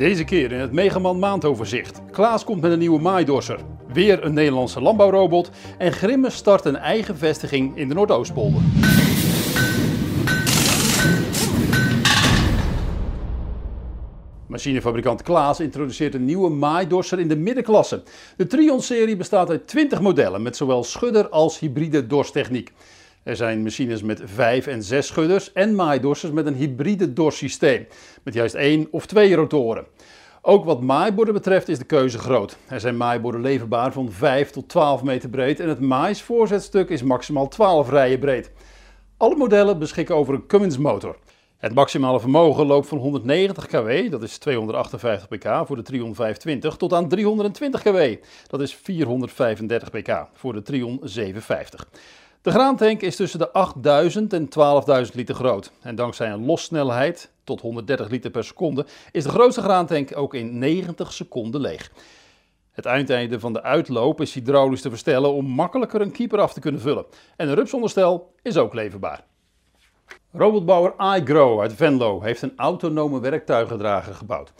Deze keer in het Megaman maandoverzicht. Klaas komt met een nieuwe maaidorser. Weer een Nederlandse landbouwrobot. En Grimme start een eigen vestiging in de Noordoostpolder. Machinefabrikant Klaas introduceert een nieuwe maaidorser in de middenklasse. De Trion-serie bestaat uit 20 modellen met zowel schudder als hybride dorstechniek. Er zijn machines met 5 en 6 schudders en maaidorsers met een hybride dorssysteem, met juist één of twee rotoren. Ook wat maaiborden betreft is de keuze groot. Er zijn maaiborden leverbaar van 5 tot 12 meter breed en het maisvoorzetstuk is maximaal 12 rijen breed. Alle modellen beschikken over een Cummins motor. Het maximale vermogen loopt van 190 kW, dat is 258 pk voor de Trion 520, tot aan 320 kW, dat is 435 pk voor de Trion 750. De graantank is tussen de 8000 en 12.000 liter groot. En dankzij een lossnelheid tot 130 liter per seconde is de grootste graantank ook in 90 seconden leeg. Het eindeinde van de uitloop is hydraulisch te verstellen om makkelijker een keeper af te kunnen vullen. En een rupsonderstel is ook leverbaar. Robotbouwer iGrow uit Venlo heeft een autonome werktuigendrager gebouwd.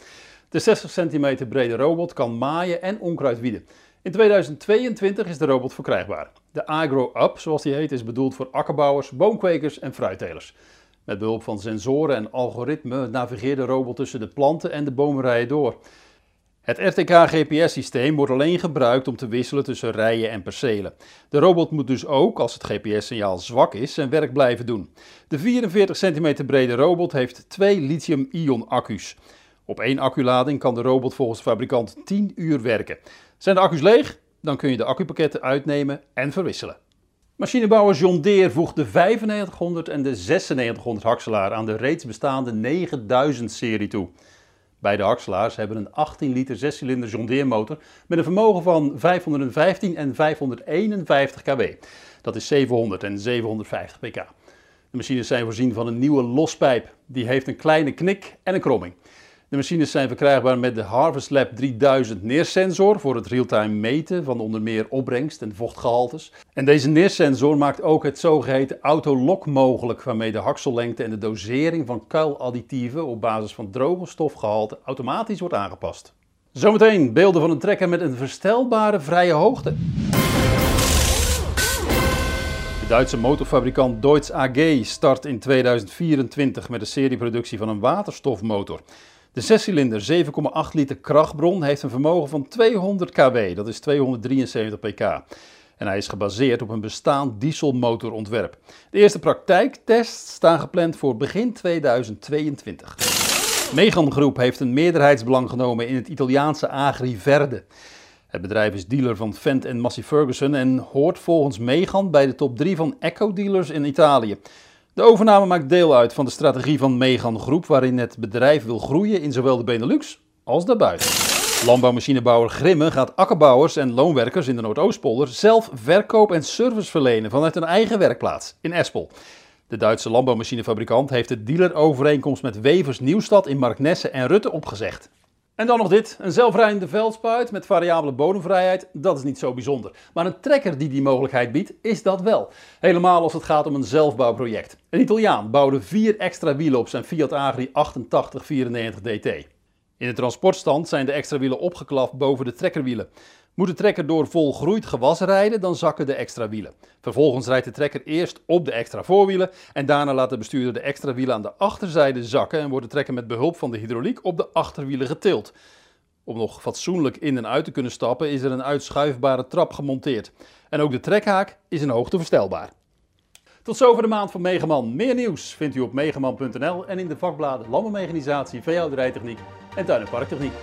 De 60 centimeter brede robot kan maaien en onkruid wieden. In 2022 is de robot verkrijgbaar. De iGrow Up, zoals die heet, is bedoeld voor akkerbouwers, boomkwekers en fruittelers. Met behulp van sensoren en algoritme navigeert de robot tussen de planten en de bomenrijen door. Het RTK-GPS-systeem wordt alleen gebruikt om te wisselen tussen rijen en percelen. De robot moet dus ook, als het GPS-signaal zwak is, zijn werk blijven doen. De 44 cm brede robot heeft twee lithium-ion accu's. Op één acculading kan de robot volgens de fabrikant 10 uur werken. Zijn de accu's leeg? Dan kun je de accupakketten uitnemen en verwisselen. Machinebouwer John Deere voegt de 9500 en de 9600 hakselaar aan de reeds bestaande 9000 serie toe. Beide hakselaars hebben een 18 liter 6-cilinder John Deere motor met een vermogen van 515 en 551 kW. Dat is 700 en 750 pk. De machines zijn voorzien van een nieuwe lospijp. Die heeft een kleine knik en een kromming. De machines zijn verkrijgbaar met de Harvest Lab 3000 neersensor voor het real-time meten van onder meer opbrengst en vochtgehaltes. En deze neersensor maakt ook het zogeheten autolock mogelijk, waarmee de haksellengte en de dosering van kuiladditieven op basis van droge stofgehalte automatisch wordt aangepast. Zometeen beelden van een trekker met een verstelbare vrije hoogte. De Duitse motorfabrikant Deutz AG start in 2024 met een serieproductie van een waterstofmotor. De zescilinder 7,8 liter krachtbron heeft een vermogen van 200 kW, dat is 273 pk. En hij is gebaseerd op een bestaand dieselmotorontwerp. De eerste praktijktests staan gepland voor begin 2022. Megan Groep heeft een meerderheidsbelang genomen in het Italiaanse Agri Verde. Het bedrijf is dealer van Fendt en Massey Ferguson en hoort volgens Megan bij de top 3 van eco-dealers in Italië. De overname maakt deel uit van de strategie van Megan Groep, waarin het bedrijf wil groeien in zowel de Benelux als daarbuiten. Landbouwmachinebouwer Grimme gaat akkerbouwers en loonwerkers in de Noordoostpolder zelf verkoop en service verlenen vanuit een eigen werkplaats in Espel. De Duitse landbouwmachinefabrikant heeft de dealerovereenkomst met Wevers Nieuwstad in Marknesse en Rutte opgezegd. En dan nog dit, een zelfrijdende veldspuit met variabele bodemvrijheid, dat is niet zo bijzonder. Maar een trekker die die mogelijkheid biedt, is dat wel. Helemaal als het gaat om een zelfbouwproject. Een Italiaan bouwde vier extra wielen op zijn Fiat Agri 8894 DT. In de transportstand zijn de extra wielen opgeklapt boven de trekkerwielen. Moet de trekker door volgroeid gewas rijden, dan zakken de extra wielen. Vervolgens rijdt de trekker eerst op de extra voorwielen en daarna laat de bestuurder de extra wielen aan de achterzijde zakken en wordt de trekker met behulp van de hydrauliek op de achterwielen getild. Om nog fatsoenlijk in en uit te kunnen stappen is er een uitschuifbare trap gemonteerd. En ook de trekhaak is in hoogte verstelbaar. Tot zover de maand van Megaman. Meer nieuws vindt u op megaman.nl en in de vakbladen Landbouwmechanisatie, Veehouderijtechniek en Tuin- en Parktechniek.